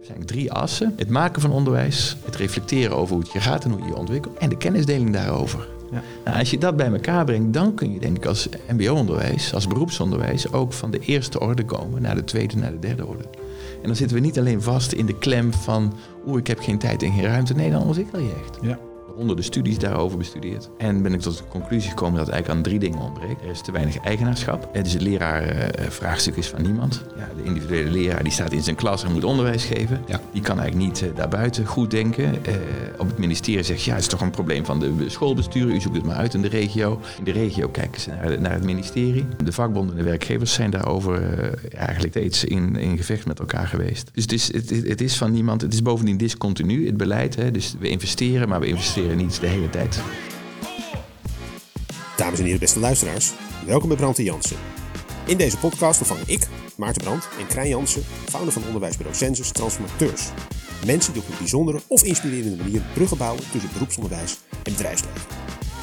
Er zijn drie assen. Het maken van onderwijs, het reflecteren over hoe het je gaat en hoe je je ontwikkelt en de kennisdeling daarover. Ja. Nou, als je dat bij elkaar brengt, dan kun je denk ik als mbo-onderwijs, als beroepsonderwijs ook van de eerste orde komen naar de tweede, naar de derde orde. En dan zitten we niet alleen vast in de klem van oeh, ik heb geen tijd en geen ruimte. Nee, dan ontwikkel je echt. Ja honderden studies daarover bestudeerd. En ben ik tot de conclusie gekomen dat het eigenlijk aan drie dingen ontbreekt. Er is te weinig eigenaarschap. Het is het leraarvraagstuk is van niemand. Ja, de individuele leraar die staat in zijn klas en moet onderwijs geven. Ja. Die kan eigenlijk niet uh, daarbuiten goed denken. Op het ministerie zegt ja, het is toch een probleem van de schoolbesturen. U zoekt het maar uit in de regio. In de regio kijken ze naar, het ministerie. De vakbonden en de werkgevers zijn daarover eigenlijk steeds in, in gevecht met elkaar geweest. Dus het is, het, het is van niemand. Het is bovendien discontinu, het beleid. Hè. Dus we investeren, maar we investeren niet de hele tijd. Dames en heren, beste luisteraars, welkom bij Brand en Jansen. In deze podcast ontvang ik, Maarten Brand en Krijn Jansen, founder van onderwijsbureau Census Transformateurs. Mensen die op een bijzondere of inspirerende manier bruggen bouwen tussen beroepsonderwijs en bedrijfsleven.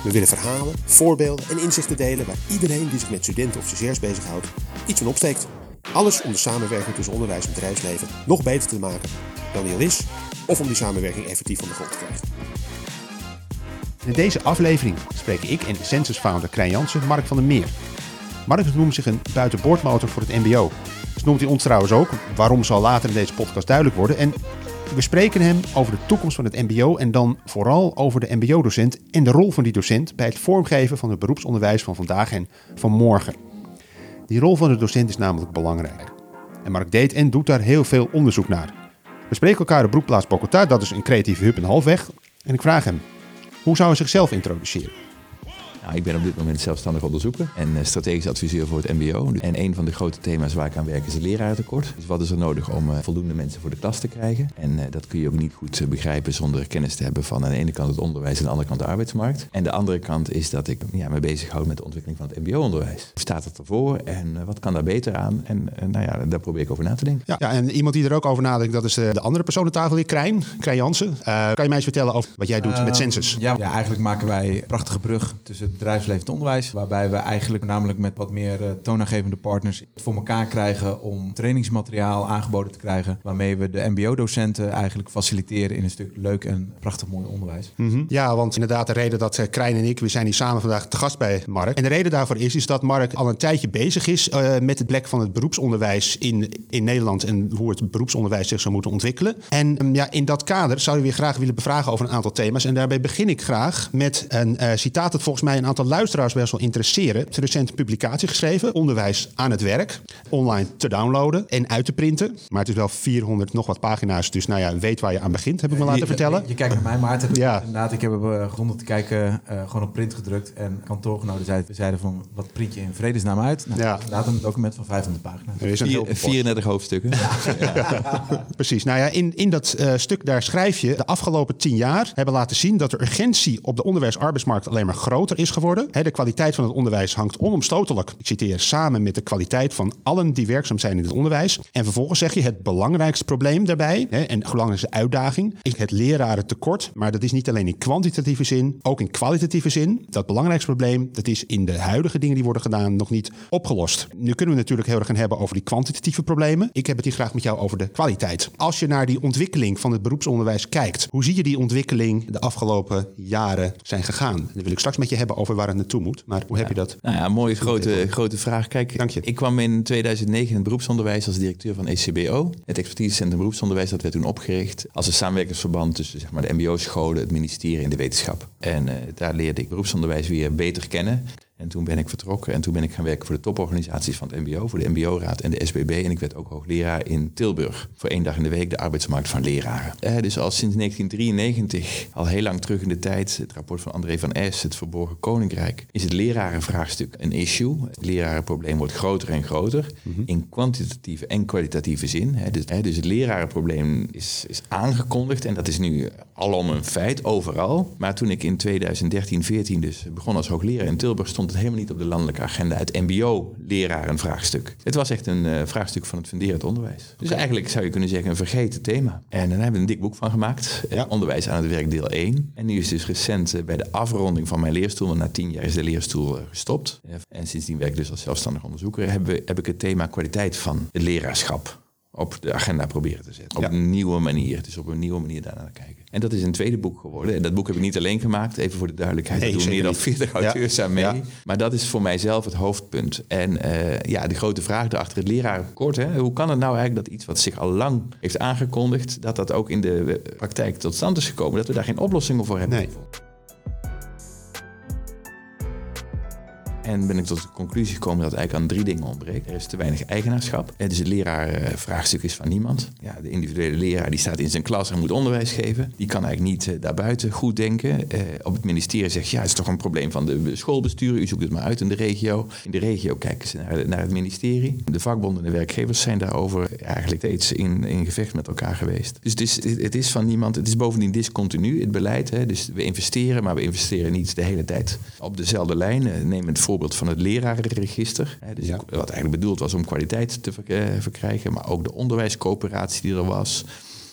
We willen verhalen, voorbeelden en inzichten delen waar iedereen die zich met studenten of stagiairs bezighoudt iets van opsteekt. Alles om de samenwerking tussen onderwijs en bedrijfsleven nog beter te maken dan die al is, of om die samenwerking effectief van de grond te krijgen. In deze aflevering spreken ik en Census-founder Krijn Jansen Mark van der Meer. Mark noemt zich een buitenboordmotor voor het mbo. Dus noemt hij ons trouwens ook, waarom zal later in deze podcast duidelijk worden. En we spreken hem over de toekomst van het mbo en dan vooral over de mbo-docent en de rol van die docent bij het vormgeven van het beroepsonderwijs van vandaag en van morgen. Die rol van de docent is namelijk belangrijk. En Mark deed en doet daar heel veel onderzoek naar. We spreken elkaar op Broekplaats Bogota, dat is een creatieve hub en halfweg. En ik vraag hem, hoe zou hij zichzelf introduceren? Nou, ik ben op dit moment zelfstandig onderzoeker en eh, strategisch adviseur voor het MBO. En een van de grote thema's waar ik aan werk is het lerarentekort. Dus wat is er nodig om uh, voldoende mensen voor de klas te krijgen? En uh, dat kun je ook niet goed begrijpen zonder kennis te hebben van aan de ene kant het onderwijs en aan de andere kant de arbeidsmarkt. En de andere kant is dat ik ja, me bezighoud met de ontwikkeling van het MBO-onderwijs. Hoe staat het ervoor en wat kan daar beter aan? En nou ja, daar probeer ik over na te denken. Ja, ja en iemand die er ook over nadenkt, dat is de andere persoon aan tafel hier, Krijn, Krijn Jansen. kan je mij eens vertellen over wat jij doet met Census? Ja, ja, eigenlijk maken wij een prachtige brug tussen het bedrijfsleven en het onderwijs. Waarbij we eigenlijk namelijk met wat meer uh, toonaangevende partners voor elkaar krijgen om trainingsmateriaal aangeboden te krijgen. Waarmee we de MBO-docenten eigenlijk faciliteren in een stuk leuk en prachtig mooi onderwijs. Mm Ja, want inderdaad, de reden dat uh, Krijn en ik, we zijn hier samen vandaag te gast bij Mark. En de reden daarvoor is, is dat Mark al een tijdje bezig is uh, met het plek van het beroepsonderwijs in, in Nederland en hoe het beroepsonderwijs zich zou moeten ontwikkelen. En um, ja, in dat kader zou je weer graag willen bevragen over een aantal thema's. En daarbij begin ik graag met een citaat dat volgens mij een aantal luisteraars best wel interesseren. Het recent publicatie geschreven, Onderwijs aan het werk, online te downloaden en uit te printen. Maar het is wel 400 nog wat pagina's, dus nou ja, weet waar je aan begint, heb ik me laten vertellen. Je, kijkt naar mij, Maarten. Ja. Inderdaad, ik heb er rond te kijken uh, gewoon op print gedrukt en kantoorgenoten zeiden, zeiden van, wat print je in vredesnaam uit? Nou, ja. Inderdaad een document van 500 pagina's. Er is een Vier, 34 hoofdstukken. Ja. Precies. Nou ja, in, in dat uh, stuk daar schrijf je, de afgelopen tien jaar hebben laten zien dat de urgentie op de onderwijs-arbeidsmarkt alleen maar groter is geworden. De kwaliteit van het onderwijs hangt onomstotelijk, ik citeer, samen met de kwaliteit van allen die werkzaam zijn in het onderwijs. En vervolgens zeg je het belangrijkste probleem daarbij, en de belangrijkste uitdaging, is het lerarentekort. Maar dat is niet alleen in kwantitatieve zin, ook in kwalitatieve zin. Dat belangrijkste probleem, dat is in de huidige dingen die worden gedaan nog niet opgelost. Nu kunnen we natuurlijk heel erg gaan hebben over die kwantitatieve problemen. Ik heb het hier graag met jou over de kwaliteit. Als je naar die ontwikkeling van het beroepsonderwijs kijkt, hoe zie je die ontwikkeling de afgelopen jaren zijn gegaan? Dan wil ik straks met je hebben over waar het naartoe moet. Maar hoe heb je dat? Nou ja, mooie grote, grote vraag. Kijk, Dank je. ik kwam in 2009 in het beroepsonderwijs als directeur van ECBO. Het expertisecentrum beroepsonderwijs dat werd toen opgericht als een samenwerkingsverband tussen zeg maar, de mbo-scholen, het ministerie en de wetenschap. En uh, daar leerde ik beroepsonderwijs weer beter kennen. En toen ben ik vertrokken en toen ben ik gaan werken voor de toporganisaties van het MBO, voor de MBO-raad en de SBB. En ik werd ook hoogleraar in Tilburg. Voor één dag in de week de arbeidsmarkt van leraren. Eh, dus al sinds 1993, al heel lang terug in de tijd, het rapport van André van Es, het Verborgen Koninkrijk, is het lerarenvraagstuk een issue. Het lerarenprobleem wordt groter en groter mhm. in kwantitatieve en kwalitatieve zin. Hè. Dus, hè, dus, het lerarenprobleem is, is aangekondigd en dat is nu alom een feit, overal. Maar toen ik in 2013, 14 dus begon als hoogleraar in Tilburg, stond het helemaal niet op de landelijke agenda. Het mbo-leraar een vraagstuk. Het was echt een uh, vraagstuk van het funderend onderwijs. Dus eigenlijk zou je kunnen zeggen een vergeten thema. En daar hebben we een dik boek van gemaakt. Ja. Onderwijs aan het werk deel 1. En nu is dus recent uh, bij de afronding van mijn leerstoel, want na tien jaar is de leerstoel uh, gestopt. en sindsdien werk ik dus als zelfstandig onderzoeker, heb, we, heb ik het thema kwaliteit van het leraarschap op de agenda proberen te zetten. Op een nieuwe manier. Dus op een nieuwe manier daarnaar kijken. En dat is een tweede boek geworden. En dat boek heb ik niet alleen gemaakt, even voor de duidelijkheid. Nee, er doen meer dan 40 auteurs aan mee. Maar dat is voor mijzelf het hoofdpunt. En uh, ja, de grote vraag achter het lerarenkort. Hè, hoe kan het nou eigenlijk dat iets wat zich al lang heeft aangekondigd... dat dat ook in de praktijk tot stand is gekomen... dat we daar geen oplossingen voor hebben? Nee. En ben ik tot de conclusie gekomen dat eigenlijk aan drie dingen ontbreekt. Er is te weinig eigenaarschap. Dus het leraarvraagstuk is van niemand. Ja, de individuele leraar die staat in zijn klas en moet onderwijs geven. Die kan eigenlijk niet uh, daarbuiten goed denken. Uh, op het ministerie zegt ja, het is toch een probleem van de schoolbesturen. U zoekt het maar uit in de regio. In de regio kijken ze naar, naar het ministerie. De vakbonden en de werkgevers zijn daarover eigenlijk steeds in, in gevecht met elkaar geweest. Dus het is, het is van niemand. Het is bovendien discontinu, het beleid. Hè. Dus we investeren, maar we investeren niet de hele tijd op dezelfde lijn. neem het voor voorbeeld van het lerarenregister. Dus Wat eigenlijk bedoeld was om kwaliteit te eh, verkrijgen, maar ook de onderwijscoöperatie die er was.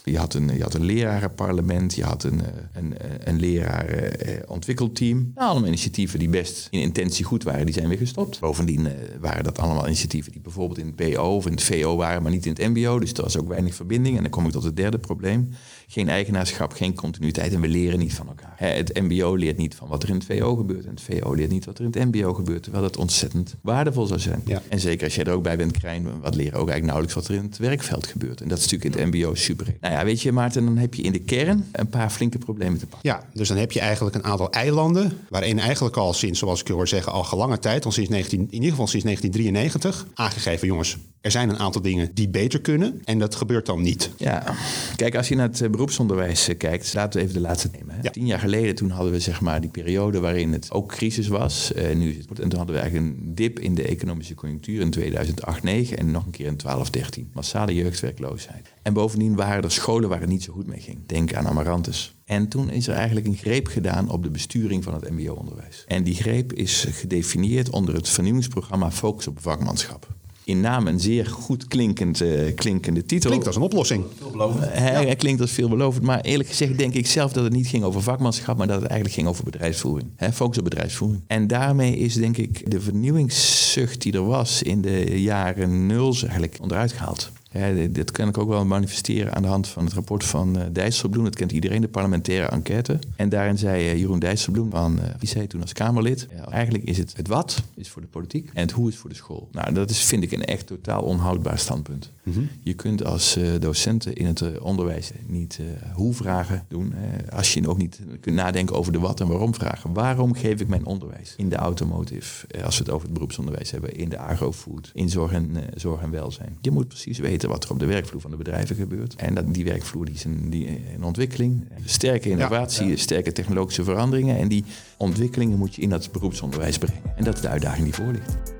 Je had een, je had een lerarenparlement, je had een, eh, een, eh, een lerarenontwikkelteam. Nou, allemaal initiatieven die best in intentie goed waren, die zijn weer gestopt. Bovendien waren dat allemaal initiatieven die bijvoorbeeld in het PO of in het VO waren, maar niet in het MBO. Dus er was ook weinig verbinding. En dan kom ik tot het derde probleem geen eigenaarschap, geen continuïteit en we leren niet van elkaar. Het MBO leert niet van wat er in het VO gebeurt en het VO leert niet wat er in het MBO gebeurt, terwijl dat ontzettend waardevol zou zijn. En zeker als jij er ook bij bent, Krijn, wat leren ook eigenlijk nauwelijks wat er in het werkveld gebeurt. En dat is natuurlijk in het MBO super. Nou ja, weet je, Maarten, dan heb je in de kern een paar flinke problemen te pakken. Ja, dus dan heb je eigenlijk een aantal eilanden, waarin eigenlijk al sinds, zoals ik hoor zeggen, al gelange tijd, al sinds 19, in ieder geval sinds 1993, aangegeven, jongens, er zijn een aantal dingen die beter kunnen en dat gebeurt dan niet. Ja, kijk, als je naar het eh, beroepsonderwijs eh, kijkt, laten we even de laatste nemen. Hè. Tien jaar geleden toen hadden we zeg maar die periode waarin het ook crisis was. Uh, nu, en toen hadden we eigenlijk een dip in de economische conjunctuur in 2008, 9 en nog een keer in 12, 13. Massale jeugdwerkloosheid. En bovendien waren er scholen waar het niet zo goed mee ging. Denk aan Amarantus. En toen is er eigenlijk een greep gedaan op de besturing van het MBO-onderwijs. En die greep is gedefinieerd onder het vernieuwingsprogramma Focus op vakmanschap in naam een zeer goed klinkend, uh, klinkende titel. Klinkt als een oplossing. Veelbelovend. Hij, klinkt als veelbelovend. Maar eerlijk gezegd denk ik zelf dat het niet ging over vakmanschap, maar dat het eigenlijk ging over bedrijfsvoering. He, focus op bedrijfsvoering. En daarmee is denk ik de vernieuwingszucht die er was in de jaren nul eigenlijk onderuit gehaald. Ja, dit kan ik ook wel manifesteren aan de hand van het rapport van uh, Dijsselbloem. Dat kent iedereen, de parlementaire enquête. En daarin zei uh, Jeroen Dijsselbloem, van, uh, wie zei toen als Kamerlid... Ja, eigenlijk is het het wat is voor de politiek en het hoe is voor de school. Nou, dat is, vind ik een echt totaal onhoudbaar standpunt. Mhm. Je kunt als docenten in het onderwijs niet hoe-vragen doen... als je ook niet kunt nadenken over de wat en waarom vragen. Waarom geef ik mijn onderwijs in de automotive... als we het over het beroepsonderwijs hebben, in de agrofood... in zorg en, zorg en welzijn. Je moet precies weten wat er op de werkvloer van de bedrijven gebeurt. En dat, die werkvloer die is in, die, in ontwikkeling. Sterke innovatie, sterke technologische veranderingen. En die ontwikkelingen moet je in dat beroepsonderwijs brengen. En dat is de uitdaging die voor ligt.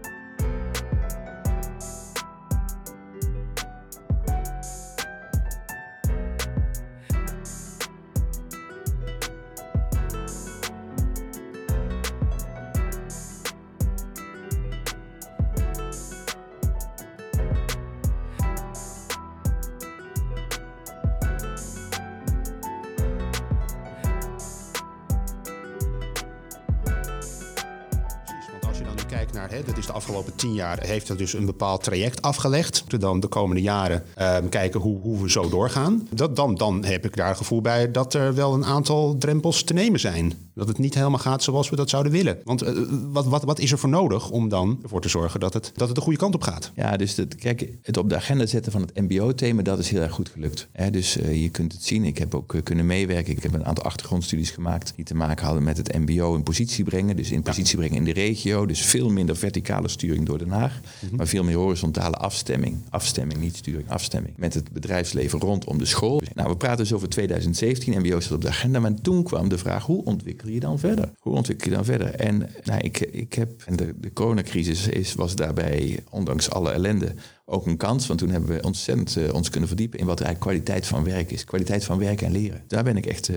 Afgelopen tien jaar heeft er dus een bepaald traject afgelegd. Dan de komende jaren um, kijken hoe, hoe we zo doorgaan. Dat, dan, dan heb ik daar het gevoel bij dat er wel een aantal drempels te nemen zijn. Dat het niet helemaal gaat zoals we dat zouden willen. Want uh, wat, wat, wat is er voor nodig om dan ervoor te zorgen dat het, dat het de goede kant op gaat? Ja, dus het, kijk, het op de agenda zetten van het MBO-thema, dat is heel erg goed gelukt. dus uh, je kunt het zien. Ik heb ook uh, kunnen meewerken. Ik heb een aantal achtergrondstudies gemaakt die te maken hadden met het MBO in positie brengen. Dus in positie brengen in de regio. Dus veel minder verticale sturing door Den Haag, maar veel meer horizontale afstemming. Afstemming, niet sturing, afstemming. Met het bedrijfsleven rondom de school. Nou, we praten dus over 2017, MBO staat op de agenda, maar toen kwam de vraag, hoe ontwikkel je dan verder? Hoe ontwikkel je dan verder? En nou, ik, ik heb, en de, de coronacrisis is, was daarbij, ondanks alle ellende, ook een kans. Want toen hebben we ontzettend uh, ons kunnen verdiepen in wat eigenlijk kwaliteit van werk is. Kwaliteit van werken en leren. Daar ben ik echt uh,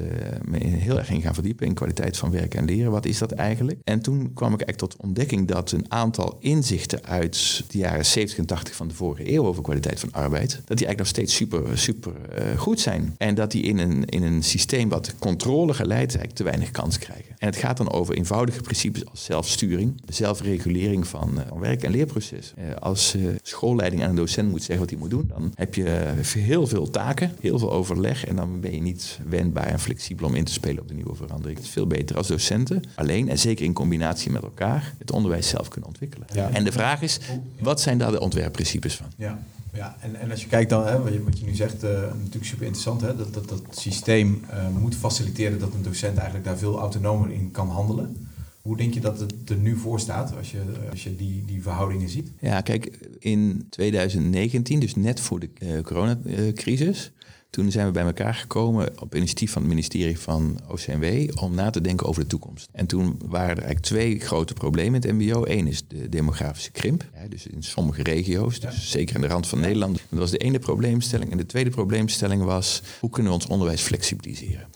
heel erg in gaan verdiepen. In kwaliteit van werken en leren. Wat is dat eigenlijk? En toen kwam ik eigenlijk tot ontdekking dat een aantal inzichten uit de jaren 70 en 80 van de vorige eeuw over kwaliteit van arbeid. Dat die eigenlijk nog steeds super, super uh, goed zijn. En dat die in een, in een systeem wat controle geleidt eigenlijk te weinig kans krijgen. En het gaat dan over eenvoudige principes als zelfsturing, zelfregulering van, uh, werk- en leerproces. Uh, als uh, schoolleiding aan een docent moet zeggen wat hij moet doen, dan heb je heel veel taken, heel veel overleg en dan ben je niet wendbaar en flexibel om in te spelen op de nieuwe verandering. Het is veel beter als docenten alleen en zeker in combinatie met elkaar het onderwijs zelf kunnen ontwikkelen. Ja. En de vraag is, wat zijn daar de ontwerpprincipes van? Ja. Ja, en, en als je kijkt dan, hè, wat, je, nu zegt, uh, natuurlijk super interessant, hè, dat, dat dat systeem uh, moet faciliteren dat een docent eigenlijk daar veel autonomer in kan handelen. Hoe denk je dat het er nu voor staat als je, als je die, die verhoudingen ziet? Ja, kijk, in 2019, dus net voor de uh, coronacrisis, toen zijn we bij elkaar gekomen op initiatief van het ministerie van OCMW om na te denken over de toekomst. En toen waren er eigenlijk twee grote problemen in het MBO. Eén is de demografische krimp, dus in sommige regio's, dus zeker in de rand van Nederland. Dat was de ene probleemstelling. En de tweede probleemstelling was hoe kunnen we ons onderwijs flexibiliseren?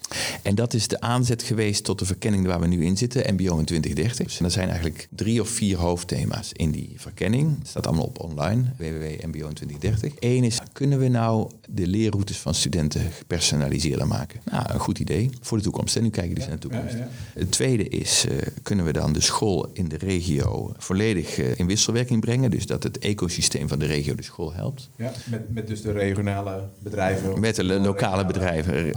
En dat is de aanzet geweest tot de verkenning waar we nu in zitten, MBO in 2030. Dus er zijn eigenlijk drie of vier hoofdthema's in die verkenning. Het staat allemaal op online, www.mbo in 2030. Eén is, kunnen we nou de leerroutes van studenten gepersonaliseerder maken? Nou, een goed idee voor de toekomst. En nu kijken dus naar de toekomst. Ja, ja. Het tweede is, uh, kunnen we dan de school in de regio volledig uh, in wisselwerking brengen? Dus dat het ecosysteem van de regio de school helpt. Ja, met, met dus de regionale bedrijven. Met de lokale bedrijven.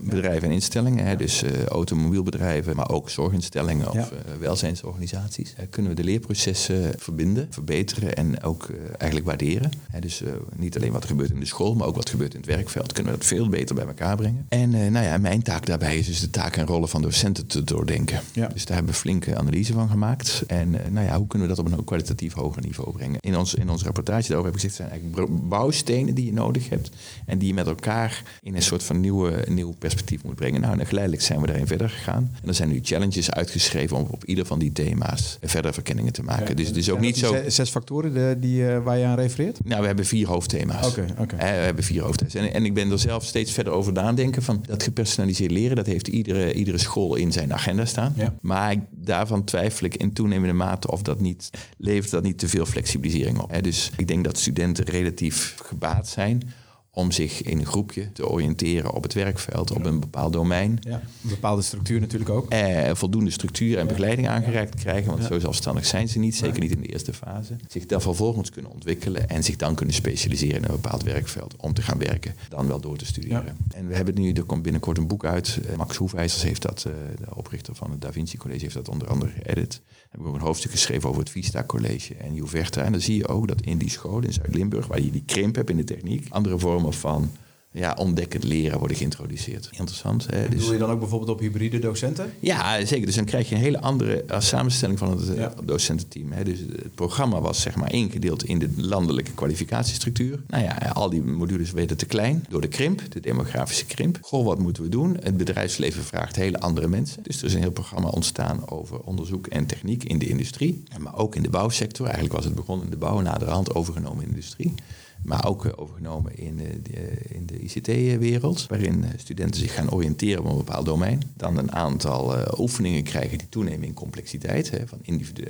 bedrijven en instellingen, hè, dus uh, automobielbedrijven, maar ook zorginstellingen of uh, welzijnsorganisaties. Kunnen we de leerprocessen verbinden, verbeteren en ook eigenlijk waarderen. Hè, dus niet alleen wat er gebeurt in de school, maar ook wat er gebeurt in het werkveld. Kunnen we dat veel beter bij elkaar brengen. En nou ja, mijn taak daarbij is dus de taken en rollen van docenten te doordenken. Dus daar hebben we flinke analyse van gemaakt. En nou ja, hoe kunnen we dat op een kwalitatief hoger niveau brengen? In ons, in onze rapportage daarover heb ik gezegd, zijn eigenlijk bouwstenen die je nodig hebt en die je met elkaar in een soort van nieuwe, nieuw perspectief moet brengen. Nou, en geleidelijk zijn we daarin verder gegaan. En er zijn nu challenges uitgeschreven om op ieder van die thema's verder verkenningen te maken. Ja, dus het is ook niet zo. Zes factoren de, die, uh, waar je aan refereert? Nou, we hebben vier hoofdthema's. Oké, okay, okay. uh, we hebben vier hoofdthema's. En, en, ik ben er zelf steeds verder over nadenken van dat gepersonaliseerd leren, dat heeft iedere, iedere school in zijn agenda staan. Ja. Maar ik, daarvan twijfel ik in toenemende mate of dat niet levert dat niet te veel flexibilisering op. Hè? Dus ik denk dat studenten relatief gebaat zijn om zich in een groepje te oriënteren op het werkveld, op een bepaald domein. Ja, een bepaalde structuur natuurlijk ook. Eh, voldoende structuur en begeleiding aangereikt krijgen, want zo zelfstandig zijn ze niet, zeker niet in de eerste fase. Zich daar vervolgens kunnen ontwikkelen en zich dan kunnen specialiseren in een bepaald werkveld om te gaan werken, dan wel door te studeren. En we hebben nu, er komt binnenkort een boek uit, Max Hoefijzers heeft dat, de oprichter van het Da Vinci College, heeft dat onder andere geëdit. Heb ik ook een hoofdstuk geschreven over het Vista College en Juverta. En dan zie je ook dat in die school in Zuid-Limburg, waar je die krimp hebt in de techniek, andere vormen van ja, ontdekkend leren worden geïntroduceerd. Interessant. Hè? Dus, Doe je dan ook bijvoorbeeld op hybride docenten? Ja, zeker. Dus dan krijg je een hele andere uh, samenstelling van het uh, docententeam. Hè? Dus het programma was zeg maar ingedeeld in de landelijke kwalificatiestructuur. Nou ja, al die modules werden te klein door de krimp, de demografische krimp. Goh, wat moeten we doen? Het bedrijfsleven vraagt hele andere mensen. Dus er is een heel programma ontstaan over onderzoek en techniek in de industrie. Maar ook in de bouwsector. Eigenlijk was het begonnen in de bouw, naderhand overgenomen in de industrie maar ook overgenomen in de, in de ICT-wereld, waarin studenten zich gaan oriënteren op een bepaald domein. Dan een aantal uh, oefeningen krijgen die toenemen in complexiteit, hè, van,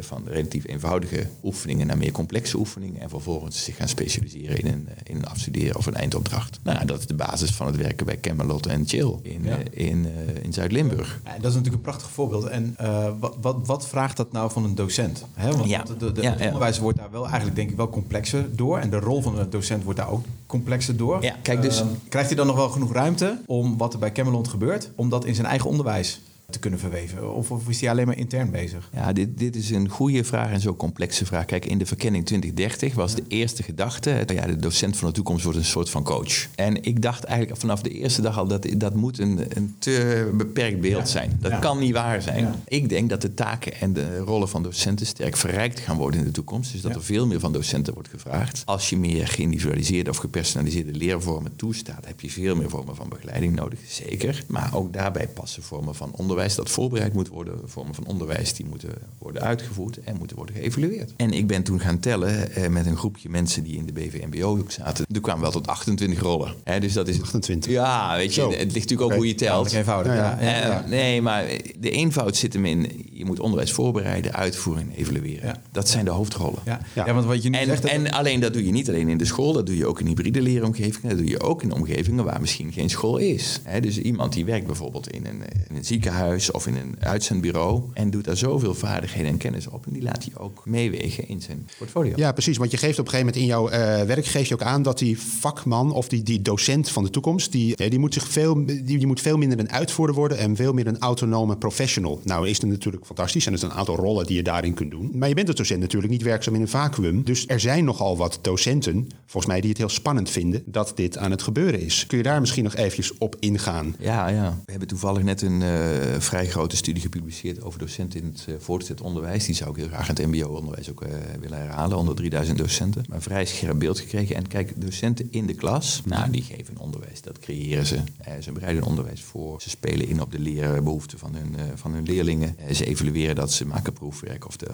van relatief eenvoudige oefeningen naar meer complexe oefeningen, en vervolgens zich gaan specialiseren in een, in een afstuderen of een eindopdracht. Nou, dat is de basis van het werken bij Camelot en Chill in, ja. uh, in, uh, in Zuid-Limburg. Ja, dat is natuurlijk een prachtig voorbeeld. En wat, wat, wat, vraagt dat nou van een docent? Hè? Want ja. de, de, het onderwijs wordt daar wel eigenlijk denk ik wel complexer door, en de rol van een docent docent wordt daar ook complexer door. Ja, kijk dus... Uh, krijgt hij dan nog wel genoeg ruimte om wat er bij Camelot gebeurt, om dat in zijn eigen onderwijs te kunnen verweven? Of, of, is hij alleen maar intern bezig? Ja, dit, dit is een goede vraag en zo'n complexe vraag. Kijk, in de verkenning 2030 was de eerste gedachte... ja, de docent van de toekomst wordt een soort van coach. En ik dacht eigenlijk vanaf de eerste dag al... dat dat moet een, een te beperkt beeld zijn. Dat kan niet waar zijn. Ik denk dat de taken en de rollen van docenten... sterk verrijkt gaan worden in de toekomst. Dus dat er veel meer van docenten wordt gevraagd. Als je meer geïndividualiseerde of gepersonaliseerde leervormen toestaat... heb je veel meer vormen van begeleiding nodig, zeker. Maar ook daarbij passen vormen van onderwijs dat voorbereid moet worden, vormen van onderwijs die moeten worden uitgevoerd en moeten worden geëvalueerd. En ik ben toen gaan tellen eh, met een groepje mensen die in de BVMBO zaten. Er kwamen wel tot 28 rollen. Hè, dus dat is 28. Ja, weet je, Zo. het ligt natuurlijk ook okay. hoe je telt. Ja, eenvoudig. Ja, ja, uh, nee, maar de eenvoud zit hem in Je moet onderwijs voorbereiden, uitvoeren en evalueren. Ja. Dat zijn de hoofdrollen. Ja. Ja. Ja. want wat je nu En, zegt... dat- en alleen dat doe je niet alleen in de school, dat doe je ook in hybride leeromgevingen. Dat doe je ook in omgevingen waar misschien geen school is. Hè, dus iemand die werkt bijvoorbeeld in een, in een ziekenhuis of in een uitzendbureau en doet daar zoveel vaardigheden en kennis op. En die laat hij ook meewegen in zijn portfolio. Ja, precies. Want je geeft op een gegeven moment in jouw eh, werk geef je ook aan dat die vakman of die, die docent van de toekomst, die, eh, die, moet zich veel, die, die moet veel minder een uitvoerder worden en veel meer een autonome professional. Nou is het natuurlijk fantastisch en er zijn een aantal rollen die je daarin kunt doen. Maar je bent als docent natuurlijk niet werkzaam in een vacuüm. Dus er zijn nogal wat docenten, volgens mij, die het heel spannend vinden dat dit aan het gebeuren is. Kun je daar misschien nog eventjes op ingaan? Ja, ja. We hebben toevallig net een eh, vrij grote studie gepubliceerd over docenten in het uh, voortgezet onderwijs. Die zou ik heel graag in het mbo-onderwijs ook uh, willen herhalen, onder 3000 docenten. Maar een vrij scherp beeld gekregen. En kijk, docenten in de klas, nou, die geven onderwijs. Dat creëren ze. Uh, ze bereiden onderwijs voor. Ze spelen in op de leerbehoeften van hun, van hun leerlingen. ze evalueren dat, ze maken proefwerk of, de,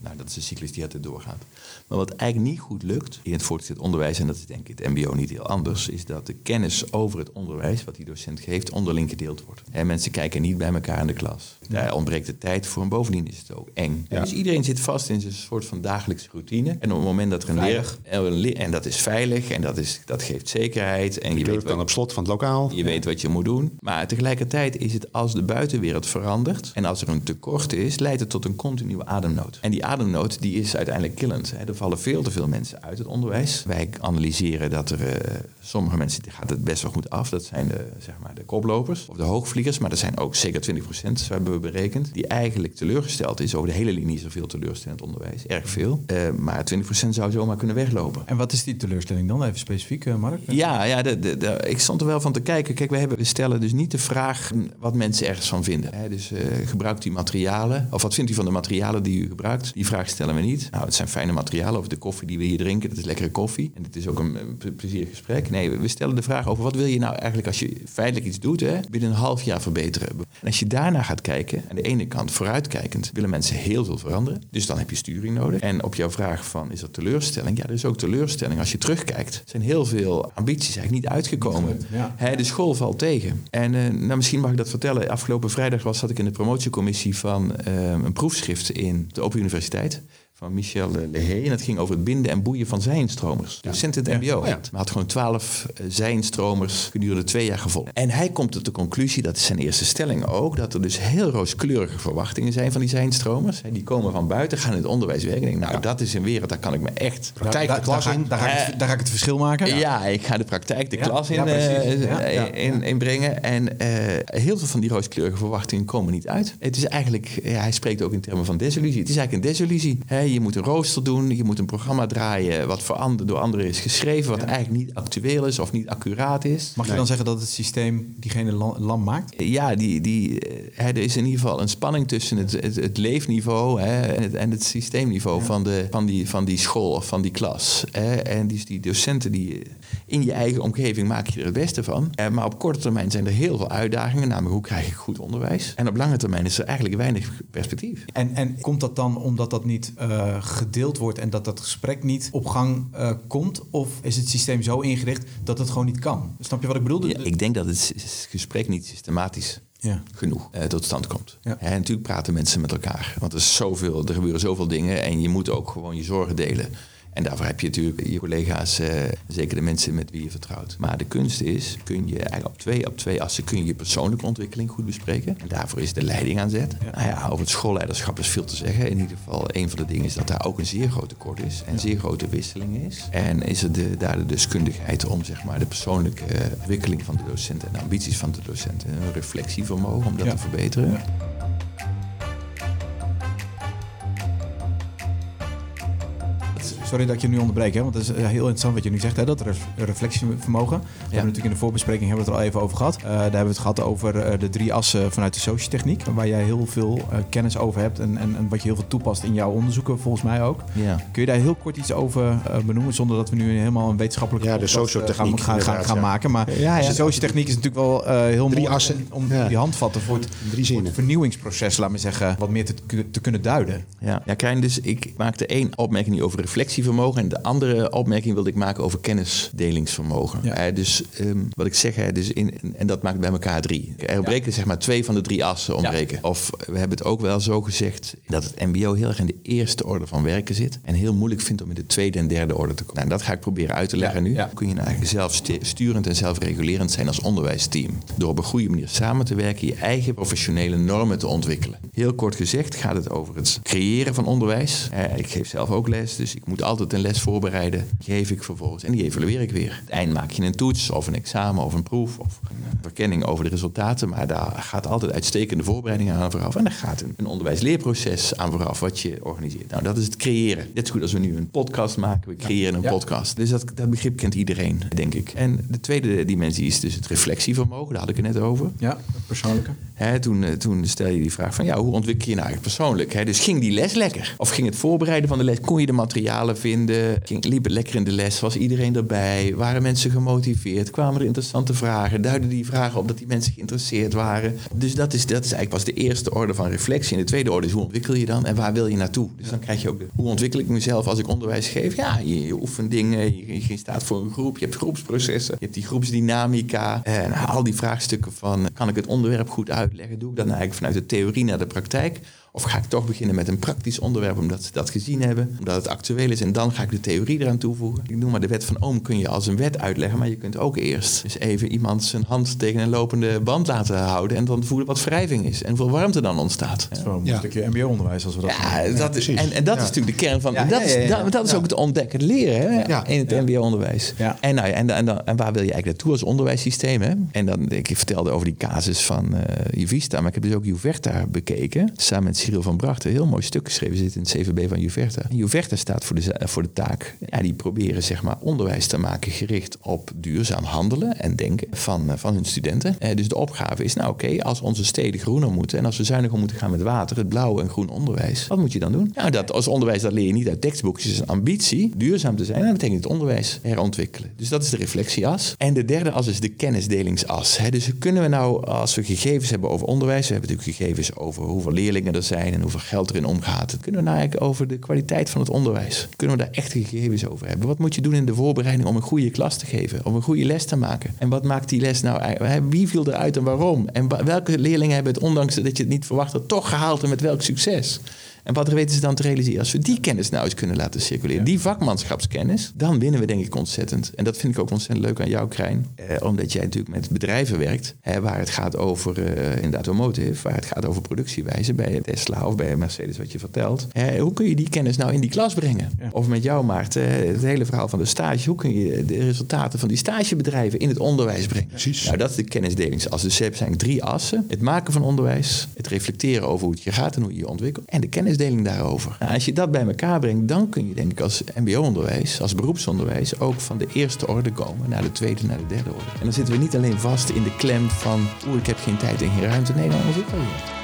nou, dat is de cyclus die altijd doorgaat. Maar wat eigenlijk niet goed lukt in het voortgezet onderwijs, en dat is denk ik het mbo niet heel anders, is dat de kennis over het onderwijs, wat die docent geeft, onderling gedeeld wordt. En mensen kijken niet bij elkaar in de klas. Daar ontbreekt de tijd voor en bovendien is het ook eng. Ja. Dus iedereen zit vast in zijn soort van dagelijkse routine. En op het moment dat er een leer... En dat is veilig en dat, is, dat geeft zekerheid. En je, je weet dan wat, op slot van het lokaal. je weet wat je moet doen. Maar tegelijkertijd is het als de buitenwereld verandert... en als er een tekort is, leidt het tot een continue ademnood. En die ademnood die is uiteindelijk killend. Hè. Er vallen veel te veel mensen uit het onderwijs. Wij analyseren dat er... Uh, sommige mensen gaat het best wel goed af. Dat zijn de, zeg maar, de koplopers of de hoogvliegers. Maar er zijn ook zeker 20 procent, zo hebben we berekend... die eigenlijk teleurgesteld is. Over de hele linie is er veel teleurstellend onderwijs. Erg veel. Uh, maar 20 procent zou zomaar kunnen weglopen. En wat is die teleurstelling dan? Even specifiek, uh, Mark? Ja, ja de, de, de, ik stond er wel van te kijken. Kijk, we, hebben, we stellen dus niet de vraag wat mensen ergens van vinden. Hè? Dus uh, gebruikt u materialen? Of wat vindt u van de materialen die u gebruikt? Die vraag stellen we niet. Nou, het zijn fijne materialen. Of de koffie die we hier drinken, dat is lekkere koffie. En het is ook een, een plezierig gesprek. Nee, we stellen de vraag over wat wil je nou eigenlijk als je feitelijk iets doet, hè, binnen een half jaar verbeteren. En als je daarna gaat kijken, aan de ene kant vooruitkijkend, willen mensen heel veel veranderen. Dus dan heb je sturing nodig. En op jouw vraag van, is er teleurstelling? Ja, er is ook teleurstelling. Als je terugkijkt, zijn heel veel ambities eigenlijk niet uitgekomen. Ja. De school valt tegen. En uh, nou, misschien mag ik dat vertellen. Afgelopen vrijdag was, zat ik in de promotiecommissie van uh, een proefschrift in de Open Universiteit van Michel Lehey. En dat ging over het binden en boeien van zijnstromers. Ja. Docent in het mbo. Ja. Maar had gewoon twaalf uh, zijnstromers gedurende twee jaar gevolgd. En hij komt tot de conclusie, dat is zijn eerste stelling ook... dat er dus heel rooskleurige verwachtingen zijn van die zijnstromers. Die komen van buiten, gaan in het onderwijs werken. Ik denk, nou, ja. dat is een wereld, daar kan ik me echt... Praktijk de klas in. Daar, ga ik, daar ga ik het verschil maken. Ja, ja ik ga de praktijk de klas in, uh, in, in, brengen. En uh, heel veel van die rooskleurige verwachtingen komen niet uit. Het is eigenlijk, hij spreekt ook in termen van desillusie. Het is eigenlijk een desillusie. He, je moet een rooster doen, je moet een programma draaien wat voor ander, door anderen is geschreven, wat ja. eigenlijk niet actueel is of niet accuraat is. Mag je dan zeggen dat het systeem diegene lam maakt? Ja, die, die, he, er is in ieder geval een spanning tussen het, het, het leefniveau he, en, het, en het systeemniveau ja. van, de, van, die, van die school of van die klas. En die, die docenten die in je eigen omgeving maak je er het beste van. Maar op korte termijn zijn er heel veel uitdagingen, namelijk hoe krijg ik goed onderwijs. En op lange termijn is er eigenlijk weinig perspectief. En, en komt dat dan omdat dat niet uh, gedeeld wordt en dat dat gesprek niet op gang uh, komt? Of is het systeem zo ingericht dat het gewoon niet kan? Snap je wat ik bedoel? Ja, ik denk dat het gesprek niet systematisch ja. genoeg uh, tot stand komt. Ja. En natuurlijk praten mensen met elkaar. Want er, is zoveel, er gebeuren zoveel dingen en je moet ook gewoon je zorgen delen. En daarvoor heb je natuurlijk je collega's, uh, zeker de mensen met wie je vertrouwt. Maar de kunst is, kun je eigenlijk op twee, op twee assen kun je je persoonlijke ontwikkeling goed bespreken. En daarvoor is de leiding aan zet. Nou ja, over het schoolleiderschap is veel te zeggen. In ieder geval, een van de dingen is dat daar ook een zeer groot tekort is. En zeer grote wisseling is. En is er de, daar de deskundigheid om zeg maar, de persoonlijke ontwikkeling van de docenten en de ambities van de docenten. Een reflectievermogen om dat ja. te verbeteren. Sorry dat ik je nu onderbreek, hè, want het is heel interessant wat je nu zegt, hè, dat reflectievermogen. We hebben natuurlijk in de voorbespreking hebben we het er al even over gehad. Uh, daar hebben we het gehad over uh, de drie assen vanuit de sociotechniek, waar jij heel veel uh, kennis over hebt en, en, en, wat je heel veel toepast in jouw onderzoeken, volgens mij ook. Ja. Kun je daar heel kort iets over benoemen, zonder dat we nu helemaal een wetenschappelijke ja, de sociotechniek gaan, gaan, gaan ja. maken. Maar ja, ja. de sociotechniek is natuurlijk wel heel drie mooi assen. om die handvatten voor het, voor het vernieuwingsproces, laat me zeggen, wat meer te, te kunnen duiden. Ja, ja Krijn, dus ik maakte één opmerking over reflectie reflectievermogen. En de andere opmerking wilde ik maken over kennisdelingsvermogen. Ja. dus ehm, wat ik zeg, hè, dus in, en dat maakt bij elkaar drie. Er ontbreken zeg maar twee van de drie assen ontbreken. Of we hebben het ook wel zo gezegd dat het mbo heel erg in de eerste orde van werken zit. En heel moeilijk vindt om in de tweede en derde orde te komen. Nou, dat ga ik proberen uit te leggen nu. Kun je nou eigenlijk zelfsturend en zelfregulerend zijn als onderwijsteam. Door op een goede manier samen te werken, je eigen professionele normen te ontwikkelen. Heel kort gezegd gaat het over het creëren van onderwijs. Eh, ik geef zelf ook les, dus ik moet altijd een les voorbereiden. Die geef ik vervolgens en die evalueer ik weer. Het eind maak je een toets of een examen of een proef of een verkenning over de resultaten. Maar daar gaat altijd uitstekende voorbereiding aan vooraf. En daar gaat een, een onderwijsleerproces aan vooraf wat je organiseert. Nou, dat is het creëren. Net zo goed als we nu een podcast maken. We creëren een Ja. podcast. Dus dat, dat begrip kent iedereen, denk ik. En de tweede dimensie is dus het reflectievermogen. Daar had ik het net over. Ja, het persoonlijke. Toen, eh, toen stel je die vraag van, ja, hoe ontwikkel je je nou eigenlijk persoonlijk? Dus ging die les lekker? Of ging het voorbereiden van de les? Kon je de materialen vinden? Ging, liep het lekker in de les? Was iedereen erbij? Waren mensen gemotiveerd? Kwamen er interessante vragen? Duiden die vragen op dat die mensen geïnteresseerd waren? Dus dat is, dat is eigenlijk pas de eerste orde van reflectie. En de tweede orde is, hoe ontwikkel je dan? En waar wil je naartoe? Dus dan krijg je ook hoe ontwikkel ik mezelf als ik onderwijs geef? Ja, je, je oefent dingen, je, je staat voor een groep, je hebt groepsprocessen, je hebt die groepsdynamica. En al die vraagstukken van, kan ik het onderwerp goed uitleggen? Doe ik dan eigenlijk vanuit de theorie naar de praktijk? Of ga ik toch beginnen met een praktisch onderwerp omdat ze dat gezien hebben, omdat het actueel is en dan ga ik de theorie eraan toevoegen. Ik noem maar de wet van Ohm kun je als een wet uitleggen, maar je kunt ook eerst dus even iemand zijn hand tegen een lopende band laten houden en dan voelen wat wrijving is en hoeveel warmte dan ontstaat. Het is wel een Ja. stukje mbo-onderwijs als we dat Ja, dat is, en, en dat Ja. is natuurlijk de kern van. Ja, dat, ja, is, ja, ja. dat, dat is ook het ontdekken, het leren hè, Ja. in het Ja. MBO-onderwijs. Ja. En, nou ja, en, en, en waar wil je eigenlijk naartoe als onderwijssysteem? Hè? En dan, ik vertelde over die casus van eh Juvista, maar ik heb dus ook Juverta bekeken. Samen met Cyril van Bracht. Een heel mooi stuk geschreven zit in het CVB van Juverta. En Juverta staat voor de, voor de taak. Ja, die proberen zeg maar onderwijs te maken gericht op duurzaam handelen en denken van, eh, van hun studenten. Eh, dus de opgave is, nou oké, als onze steden groener moeten en als we zuiniger moeten gaan met water, het blauw en groen onderwijs, wat moet je dan doen? Nou, dat als onderwijs, dat leer je niet uit tekstboekjes, is een ambitie, duurzaam te zijn. En dat betekent het onderwijs herontwikkelen. Dus dat is de reflectieas. En de derde as is de kennisdelingsas. Hè. Dus kunnen we nou, als we gegevens hebben over onderwijs, we hebben natuurlijk gegevens over hoeveel leerlingen er zijn en hoeveel geld erin omgaat. Kunnen we eigenlijk over de kwaliteit van het onderwijs? Kunnen we daar echte gegevens over hebben? Wat moet je doen in de voorbereiding om een goede klas te geven, om een goede les te maken? En wat maakt die les nou eigenlijk? Wie viel eruit en waarom? En welke leerlingen hebben het, ondanks dat je het niet verwacht had, toch gehaald en met welk succes? En wat weten ze dan te realiseren? Als we die kennis nou eens kunnen laten circuleren, die vakmanschapskennis, dan winnen we denk ik ontzettend. En dat vind ik ook ontzettend leuk aan jou, Krijn. Eh, omdat jij natuurlijk met bedrijven werkt, hè, waar het gaat over, eh, in de automotive, waar het gaat over productiewijze, bij Tesla of bij Mercedes, wat je vertelt. Hoe kun je die kennis nou in die klas brengen? Ja. Of met jou, Maarten, het hele verhaal van de stage. Hoe kun je de resultaten van die stagebedrijven in het onderwijs brengen? Precies. Nou, dat is de kennisdelingsas. Dus er zijn drie assen. Het maken van onderwijs, het reflecteren over hoe het je gaat en hoe je je ontwikkelt en de kennisdeling daarover. Als je dat bij elkaar brengt, dan kun je denk ik als mbo-onderwijs, als beroepsonderwijs ook van de eerste orde komen naar de tweede, naar de derde orde. En dan zitten we niet alleen vast in de klem van oeh, ik heb geen tijd en geen ruimte. Nee, dan ontwikkelen je.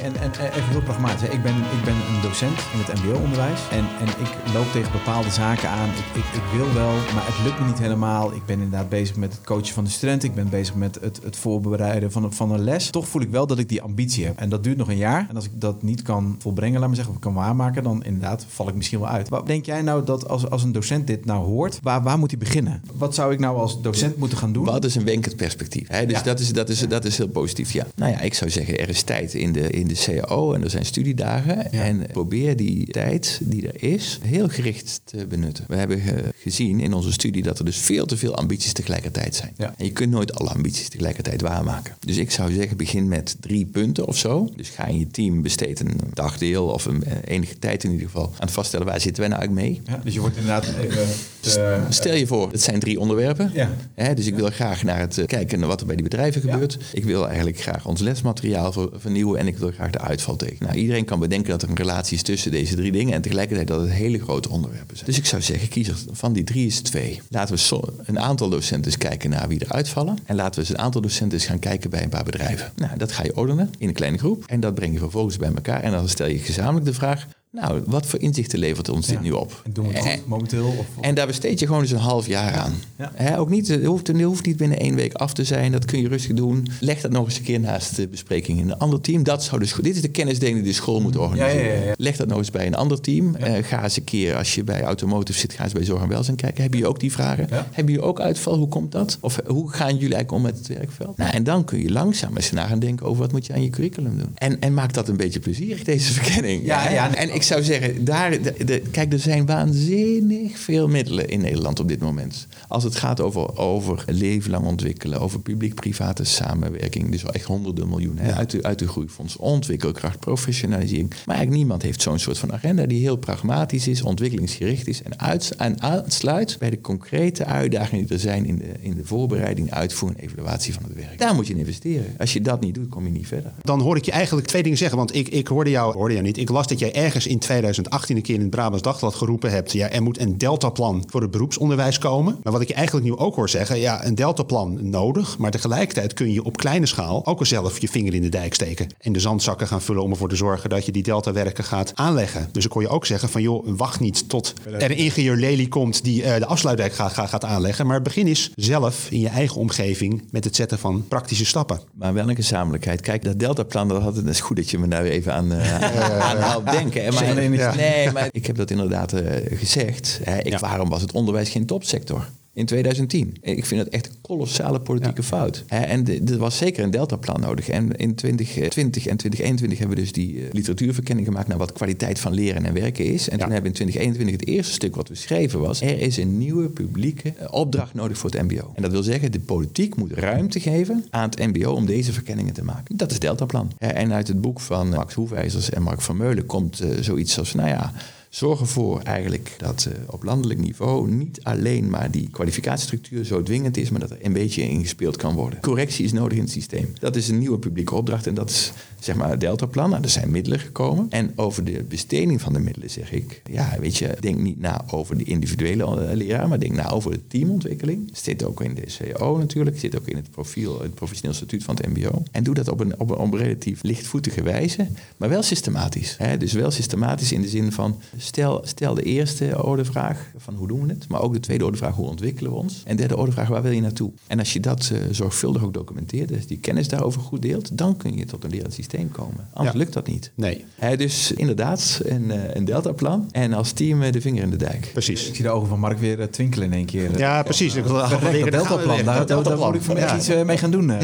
En, en en even heel pragmatisch. Ik ben, ik ben een docent in het mbo-onderwijs. En, en ik loop tegen bepaalde zaken aan. Ik, ik, ik wil wel, maar het lukt me niet helemaal. Ik ben inderdaad bezig met het coachen van de studenten. Ik ben bezig met het, het voorbereiden van een, van een les. Toch voel ik wel dat ik die ambitie heb. En dat duurt nog een jaar. En als ik dat niet kan volbrengen, laat me zeggen, of kan waarmaken... dan inderdaad val ik misschien wel uit. Wat denk jij nou dat als, als een docent dit nou hoort... Waar, waar moet hij beginnen? Wat zou ik nou als docent moeten gaan doen? Wat is een wenkend perspectief? Hè? Dus Ja. dat, is, dat, is, dat is heel positief, ja. Nou ja, ik zou zeggen, er is tijd in de, in de CAO en er zijn studiedagen. En probeer die tijd die er is heel gericht te benutten. We hebben gezien in onze studie dat er dus veel te veel ambities tegelijkertijd zijn. Ja. En je kunt nooit alle ambities tegelijkertijd waarmaken. Dus ik zou zeggen, begin met drie punten of zo. Dus ga in je team besteed een dagdeel of een, eh, enige tijd in ieder geval aan het vaststellen waar zitten wij nou eigenlijk mee. Ja, dus je wordt inderdaad even... te- Stel je voor, het zijn drie onderwerpen. Ja. Hè, dus ik wil graag naar het eh, kijken naar wat er bij die bedrijven gebeurt. Ik wil eigenlijk graag ons lesmateriaal ver- vernieuwen en ik wil graag de uitval. Nou, iedereen kan bedenken dat er een relatie is tussen deze drie dingen en tegelijkertijd dat het hele grote onderwerpen zijn. Dus ik zou zeggen, kies er van die drie is twee. Laten we een aantal docenten eens kijken naar wie er uitvallen. En laten we eens een aantal docenten eens gaan kijken bij een paar bedrijven. Nou, dat ga je ordenen in een kleine groep en dat breng je vervolgens bij elkaar. En dan stel je gezamenlijk de vraag, Nou, wat voor inzichten levert ons dit nu op? En doen we het momenteel? Of, En daar besteed je gewoon eens een half jaar aan. Ja. Ook niet, het, hoeft, het hoeft niet binnen één week af te zijn. Dat kun je rustig doen. Leg dat nog eens een keer naast de bespreking in een ander team. Dat zou dus, dit is de kennisdeling die de school moet organiseren. Ja. Leg dat nog eens bij een ander team. Eh, ga eens een keer, als je bij automotive zit, ga eens bij zorg en welzijn kijken. Hebben jullie ook die vragen? Hebben jullie ook uitval? Hoe komt dat? Of eh, hoe gaan jullie eigenlijk om met het werkveld? Nou, en dan kun je langzaam eens na gaan denken over wat moet je aan je curriculum doen. En, en maak dat een beetje plezierig, deze verkenning. Ja, ja. En ik zou zeggen, daar, de, de- kijk, er zijn waanzinnig veel middelen in Nederland op dit moment. Als het gaat over, over leven lang ontwikkelen, over publiek-private samenwerking. Dus wel echt honderden miljoenen hè, uit, de, uit de groeifonds. Ontwikkelkracht, professionalisering. Maar eigenlijk niemand heeft zo'n soort van agenda die heel pragmatisch is, ontwikkelingsgericht is. En, uit, en aansluit bij de concrete uitdagingen die er zijn in de, in de voorbereiding, uitvoering en evaluatie van het werk. Daar moet je in investeren. Als je dat niet doet, kom je niet verder. Dan hoor ik je eigenlijk twee dingen zeggen. Want ik, ik hoorde, jou, hoorde jou niet. Ik las dat jij ergens in 2018 een keer in het Brabants Dagblad geroepen hebt. Ja, er moet een deltaplan voor het beroepsonderwijs komen. Maar wat ik je eigenlijk nu ook hoor zeggen. Ja, een deltaplan nodig. Maar tegelijkertijd kun je op kleine schaal ook wel zelf je vinger in de dijk steken. En de zandzakken gaan vullen om ervoor te zorgen dat je die deltawerken gaat aanleggen. Dus ik hoor je ook zeggen van joh, wacht niet tot er een ingenieur Lely komt die eh, de afsluitdijk gaat, gaat, gaat aanleggen. Maar begin eens zelf in je eigen omgeving met het zetten van praktische stappen. Maar wel een gezamenlijkheid. Kijk, dat Deltaplan, dat, had, dat is goed dat je me daar even aan, eh, aan denken. Maar, Zeker. Ja. Nee, maar ik heb dat inderdaad eh, gezegd. Hè. Ik, Ja. Waarom was het onderwijs geen topsector? In 2010. Ik vind dat echt een kolossale politieke fout. En er was zeker een deltaplan nodig. En in 2020 en 2021 hebben we dus die eh, literatuurverkenning gemaakt naar wat kwaliteit van leren en werken is. En toen hebben we in 2021 het eerste stuk wat we schreven was: er is een nieuwe publieke eh, opdracht nodig voor het MBO. En dat wil zeggen, de politiek moet ruimte geven aan het MBO om deze verkenningen te maken. Dat is deltaplan. En uit het boek van Max Hoefijzers en Mark van Meulen komt eh, zoiets als: nou ja. Zorg ervoor eigenlijk dat eh, op landelijk niveau niet alleen maar die kwalificatiestructuur zo dwingend is, maar dat er een beetje ingespeeld kan worden. Correctie is nodig in het systeem. Dat is een nieuwe publieke opdracht en dat is zeg maar het Deltaplan. Nou, er zijn middelen gekomen. En over de besteding van de middelen zeg ik, ja, weet je, denk niet na over de individuele eh, leraar, maar denk na over de teamontwikkeling. Zit ook in de CO natuurlijk, zit ook in het profiel, het professioneel statuut van het MBO. En doe dat op een, op een, op een relatief lichtvoetige wijze, maar wel systematisch. Hè? Dus wel systematisch in de zin van stel, stel de eerste orde vraag van hoe doen we het, maar ook de tweede orde vraag hoe ontwikkelen we ons. En derde orde vraag waar wil je naartoe? En als je dat eh, zorgvuldig ook documenteert, dus die kennis daarover goed deelt, dan kun je tot een lerend systeem komen. Anders Ja. lukt dat niet. Nee, Hè, dus inderdaad, een, eh, een deltaplan en als team eh, de vinger in de dijk. precies. Ik zie de ogen van Mark weer twinkelen in één keer. Ja, precies. Ik wil dat deltaplan, daar, daar, daar moet ik vanmiddag Ja. iets mee gaan doen. Ja,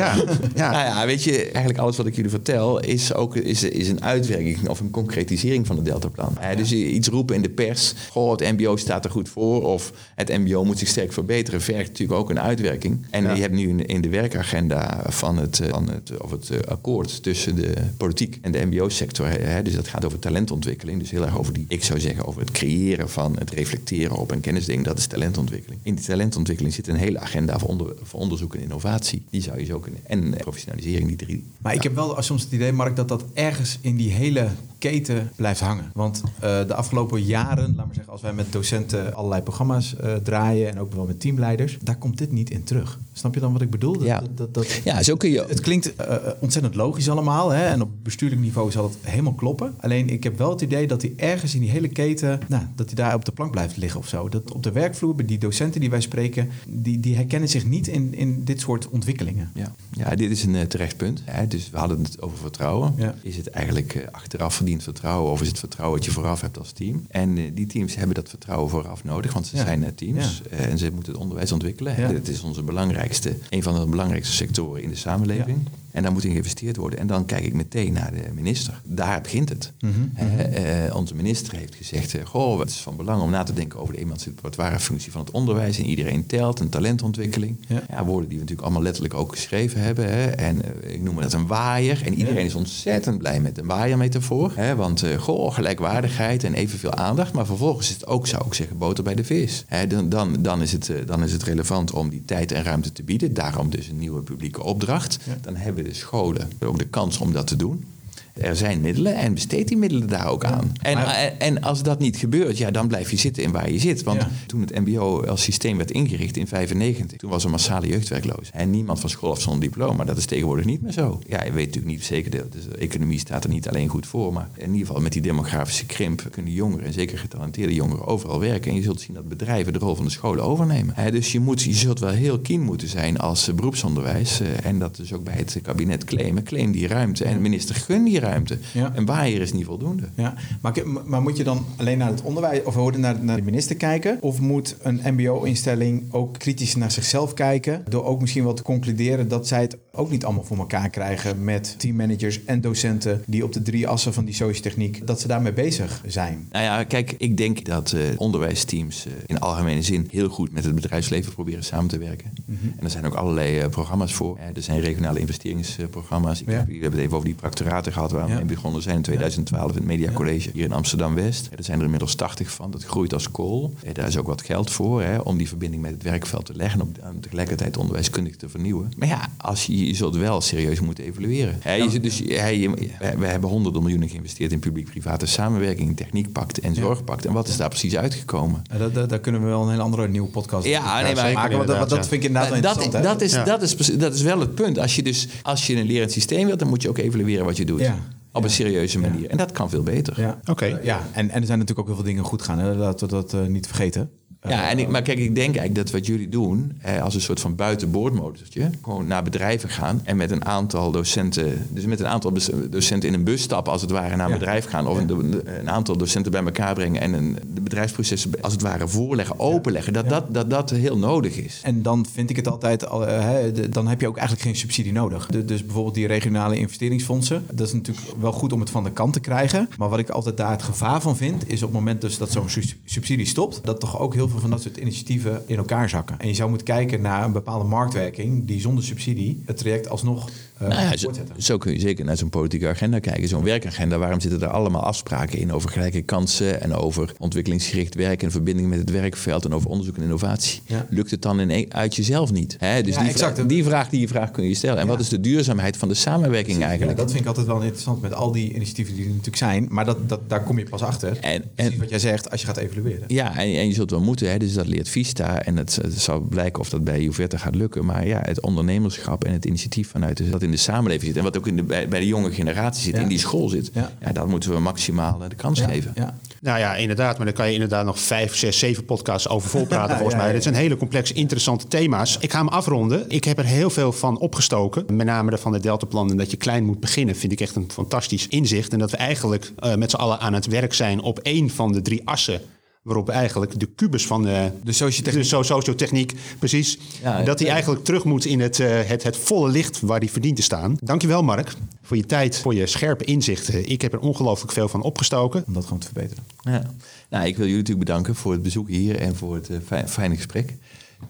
ja. Nou ja, weet je, eigenlijk alles wat ik jullie vertel is ook is, is een uitwerking of een concretisering van het deltaplan. Hè, dus iets roepen in de pers, goh, het mbo staat er goed voor of het mbo moet zich sterk verbeteren, vergt natuurlijk ook een uitwerking. En Ja. je hebt nu in, de werkagenda van het, eh, van het, of het eh, akkoord tussen de politiek en de mbo-sector, dus dat gaat over talentontwikkeling, dus heel erg over die, ik zou zeggen, over het creëren van, het reflecteren op een kennisding, dat is talentontwikkeling. In die talentontwikkeling zit een hele agenda voor, onder, voor onderzoek en innovatie. Die zou je zo kunnen, en eh, professionalisering, die drie. Maar ik heb wel soms het idee, Mark, dat dat ergens in die hele keten blijft hangen. Want de afgelopen jaren, laat maar zeggen, als wij met docenten allerlei programma's eh, draaien en ook wel met teamleiders, daar komt dit niet in terug. Snap je dan wat ik bedoel? Dat, Ja. dat, dat, dat- Ja, zo kun je. Het klinkt eh, ontzettend logisch allemaal. Hè? En op bestuurlijk niveau zal het helemaal kloppen. Alleen ik heb wel het idee dat hij ergens in die hele keten... Nou, dat hij daar op de plank blijft liggen of zo. Dat op de werkvloer, bij die docenten die wij spreken... die, die herkennen zich niet in, in dit soort ontwikkelingen. Ja. ja, dit is een eh, terecht punt. Hè. Dus we hadden het over vertrouwen. Ja. Is het eigenlijk eh, achteraf verdiend vertrouwen of is het vertrouwen wat je vooraf hebt als team? En eh, die teams hebben dat vertrouwen vooraf nodig, want ze Ja. zijn eh, teams eh, en ze moeten het onderwijs ontwikkelen. Het is onze belangrijkste, een van de belangrijkste sectoren in de samenleving. En daar moet in geïnvesteerd worden. En dan kijk ik meteen naar de minister. Daar begint het. Mhm, Hè, eh, onze minister heeft gezegd: eh, Goh, het is van belang om na te denken over de emancipatoire functie van het onderwijs. En iedereen telt, een talentontwikkeling. Ja. Ja. woorden die we natuurlijk allemaal letterlijk ook geschreven hebben. Hè. En eh, ik noem dat een waaier. En iedereen Ja. is ontzettend blij met een waaiermetafoor. Hè, want goh, gelijkwaardigheid en evenveel aandacht. Maar vervolgens is het ook, zou ik zeggen, boter bij de vis. Hè, dan, dan, dan, is het, dan is het relevant om die tijd en ruimte te bieden. Daarom dus een nieuwe publieke opdracht. Ja. Dan hebben de scholen ook de kans om dat te doen. Er zijn middelen en besteed die middelen daar ook aan. En, en, en als dat niet gebeurt, ja, dan blijf je zitten in waar je zit. Want Ja. toen het MBO als systeem werd ingericht in 95, toen was er massale jeugdwerkloos. En niemand van school af zonder diploma. Dat is tegenwoordig niet meer zo. Ja, je weet natuurlijk niet zeker, de, dus de economie staat er niet alleen goed voor. Maar in ieder geval met die demografische krimp kunnen jongeren, en zeker getalenteerde jongeren, overal werken. En je zult zien dat bedrijven de rol van de scholen overnemen. Dus je, moet, je zult wel heel keen moeten zijn als eh, beroepsonderwijs. eh, en dat dus ook bij het kabinet claimen. Claim die ruimte. En minister gun die ruimte. Ja. En waaier is niet voldoende. Ja, maar, maar moet je dan alleen naar het onderwijs of naar, naar de minister kijken? Of moet een MBO-instelling ook kritisch naar zichzelf kijken? Door ook misschien wel te concluderen dat zij het ook niet allemaal voor elkaar krijgen met teammanagers en docenten die op de drie assen van die sociotechniek, dat ze daarmee bezig zijn. Nou ja, kijk, ik denk dat eh, onderwijsteams eh, in algemene zin heel goed met het bedrijfsleven proberen samen te werken. En er zijn ook allerlei eh, programma's voor. Er zijn regionale investeringsprogramma's. Ik Ja. heb, we hebben het even over die practoraten gehad waar we Ja. mee begonnen zijn in 2012 in het Media College hier in Amsterdam-West. Er zijn er inmiddels 80 van. Dat groeit als kool. Eh, Daar is ook wat geld voor hè, om die verbinding met het werkveld te leggen en tegelijkertijd onderwijskundig te vernieuwen. Maar ja, als je, je zult wel serieus moeten evalueren. Hè, je zit dus, we, hebben honderden miljoenen geïnvesteerd in publiek-private samenwerking, in techniekpact en zorgpact. En wat is daar precies uitgekomen? Dat, dat- daar kunnen we wel een heel andere nieuwe podcast Ja, over nee, maar- maken. Want dat, dat vind ik inderdaad dat, interessant. hè? dat, is, dat, is, dat is wel het punt. Als je dus als je een lerend systeem wilt, dan moet je ook evalueren wat je doet. Ja. Op een serieuze manier. En dat kan veel beter. Ja. Oké. Uh, ja, en, en er zijn natuurlijk ook heel veel dingen goed gaan. Hè? Laten we dat eh, niet vergeten. Ja, en ik, maar kijk, ik denk eigenlijk dat wat jullie doen, eh, als een soort van buitenboordmotortje, gewoon naar bedrijven gaan en met een aantal docenten, dus met een aantal docenten in een bus stappen, als het ware, naar een Ja. bedrijf gaan, of een, een aantal docenten bij elkaar brengen en een, de bedrijfsprocessen als het ware voorleggen, openleggen, dat, Ja. dat, dat dat heel nodig is. En dan vind ik het altijd, al, eh, hè, dan heb je ook eigenlijk geen subsidie nodig. De- dus bijvoorbeeld die regionale investeringsfondsen, dat is natuurlijk wel goed om het van de kant te krijgen. Maar wat ik altijd daar het gevaar van vind, is op het moment dus dat zo'n su- subsidie stopt, dat toch ook heel veel van dat soort initiatieven in elkaar zakken. En je zou moeten kijken naar een bepaalde marktwerking die zonder subsidie het traject alsnog Nou ja, zo, kun je zeker naar zo'n politieke agenda kijken. Zo'n werkagenda, waarom zitten er allemaal afspraken in over gelijke kansen en over ontwikkelingsgericht werk en verbinding met het werkveld en over onderzoek en innovatie? Ja. Lukt het dan in een- uit jezelf niet? Hè? Dus Ja, die, exact. vraag, die vraag die je vraagt kun je stellen. En wat is de duurzaamheid van de samenwerking eigenlijk? dat vind ik altijd wel interessant met al die initiatieven die er natuurlijk zijn. Maar dat, dat, daar kom je pas achter. En- wat jij zegt als je gaat evalueren. Ja, en, en je zult wel moeten, hè? dus dat leert Vista. En het, het zal blijken of dat bij Juvetta gaat lukken. Maar ja, het ondernemerschap en het initiatief vanuit de, dat in de samenleving zit. En wat ook in de, bij, bij de jonge generatie zit, Ja. in die school zit. Ja. Ja. dat moeten we maximaal eh, de kans Ja, geven. ja. Nou ja, inderdaad. Maar daar kan je inderdaad nog vijf, zes, zeven podcasts over volpraten volgens mij. ja. Dit zijn hele complexe, interessante thema's. Ik ga hem afronden. Ik heb er heel veel van opgestoken. Met name van het Deltaplan en dat je klein moet beginnen... vind ik echt een fantastisch inzicht. En dat we eigenlijk eh, met z'n allen aan het werk zijn op één van de drie assen... waarop eigenlijk de kubus van de, De sociotechniek. de so- sociotechniek, precies... Ja, dat ja. eigenlijk terug moet in het, eh, het, het volle licht waar die verdient te staan. Dankjewel Mark voor je tijd, voor je scherpe inzichten. Ik heb er ongelooflijk veel van opgestoken. Om dat gewoon te verbeteren. Ja. Nou, ik wil jullie natuurlijk bedanken voor het bezoek hier en voor het eh, fijn- fijne gesprek.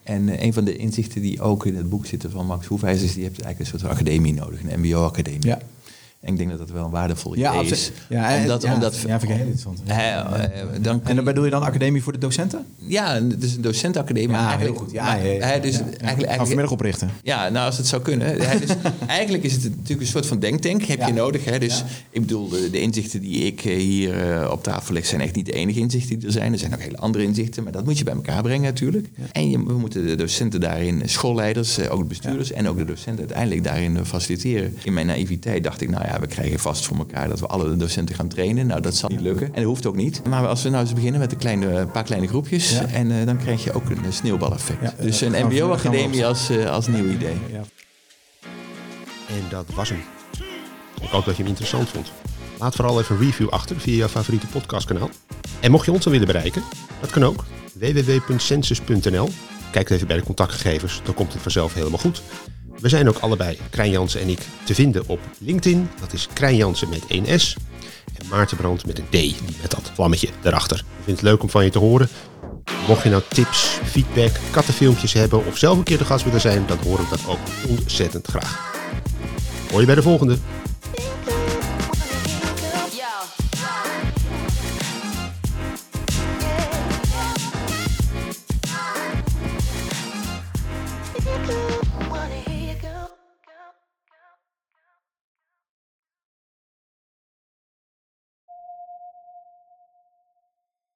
En eh, een van de inzichten die ook in het boek zitten van Max Hoefijs is, die hebt eigenlijk een soort academie nodig, een mbo-academie. Ja. En ik denk dat dat wel een waardevol idee is. Ja, en- omdat, ja, omdat, ja, interessant. Ja. Eh, eh, dan En dan bedoel je dan academie voor de docenten? ja, het is een docentenacademie. Ja, eigenlijk- heel goed. Ja, maar, ja, dus eigenlijk, eigenlijk, vanmiddag oprichten. Ja, nou als het zou kunnen. Hè, dus eigenlijk is het natuurlijk een soort van denktank. Heb je nodig. Hè? Dus ik bedoel, de, de inzichten die ik eh, hier eh, op tafel leg... zijn echt niet de enige inzichten die er zijn. Er zijn ook hele andere inzichten. Maar dat moet je bij elkaar brengen natuurlijk. En je, we moeten de docenten daarin, schoolleiders, eh, ook de bestuurders... en ook de docenten uiteindelijk daarin eh, faciliteren. In mijn naïviteit dacht ik, nou ja, we krijgen vast voor elkaar... dat we alle docenten gaan trainen. Nou, dat zal niet lukken. En dat hoeft ook niet. Maar als we nou eens beginnen met een, kleine, een paar kleine groepjes... Ja. en eh, dan krijg je ook een sneeuwbaleffect. Ja, dus een mbo-academie als, eh, als nieuw idee. Ja. En dat was hem. Ik hoop dat je hem interessant vond. Laat vooral even een review achter via jouw favoriete podcastkanaal. En mocht je ons dan willen bereiken, dat kan ook. www.census.nl Kijk even bij de contactgegevens, dan komt het vanzelf helemaal goed. We zijn ook allebei, Krijn Jansen en ik, te vinden op LinkedIn. Dat is Krijn Jansen met 1 S. En Maarten Brand met een D, met dat vlammetje erachter. Ik vind het leuk om van je te horen. Mocht je nou tips, feedback, kattenfilmpjes hebben of zelf een keer de gast willen zijn, dan horen we dat ook ontzettend graag. Hoor je bij de volgende.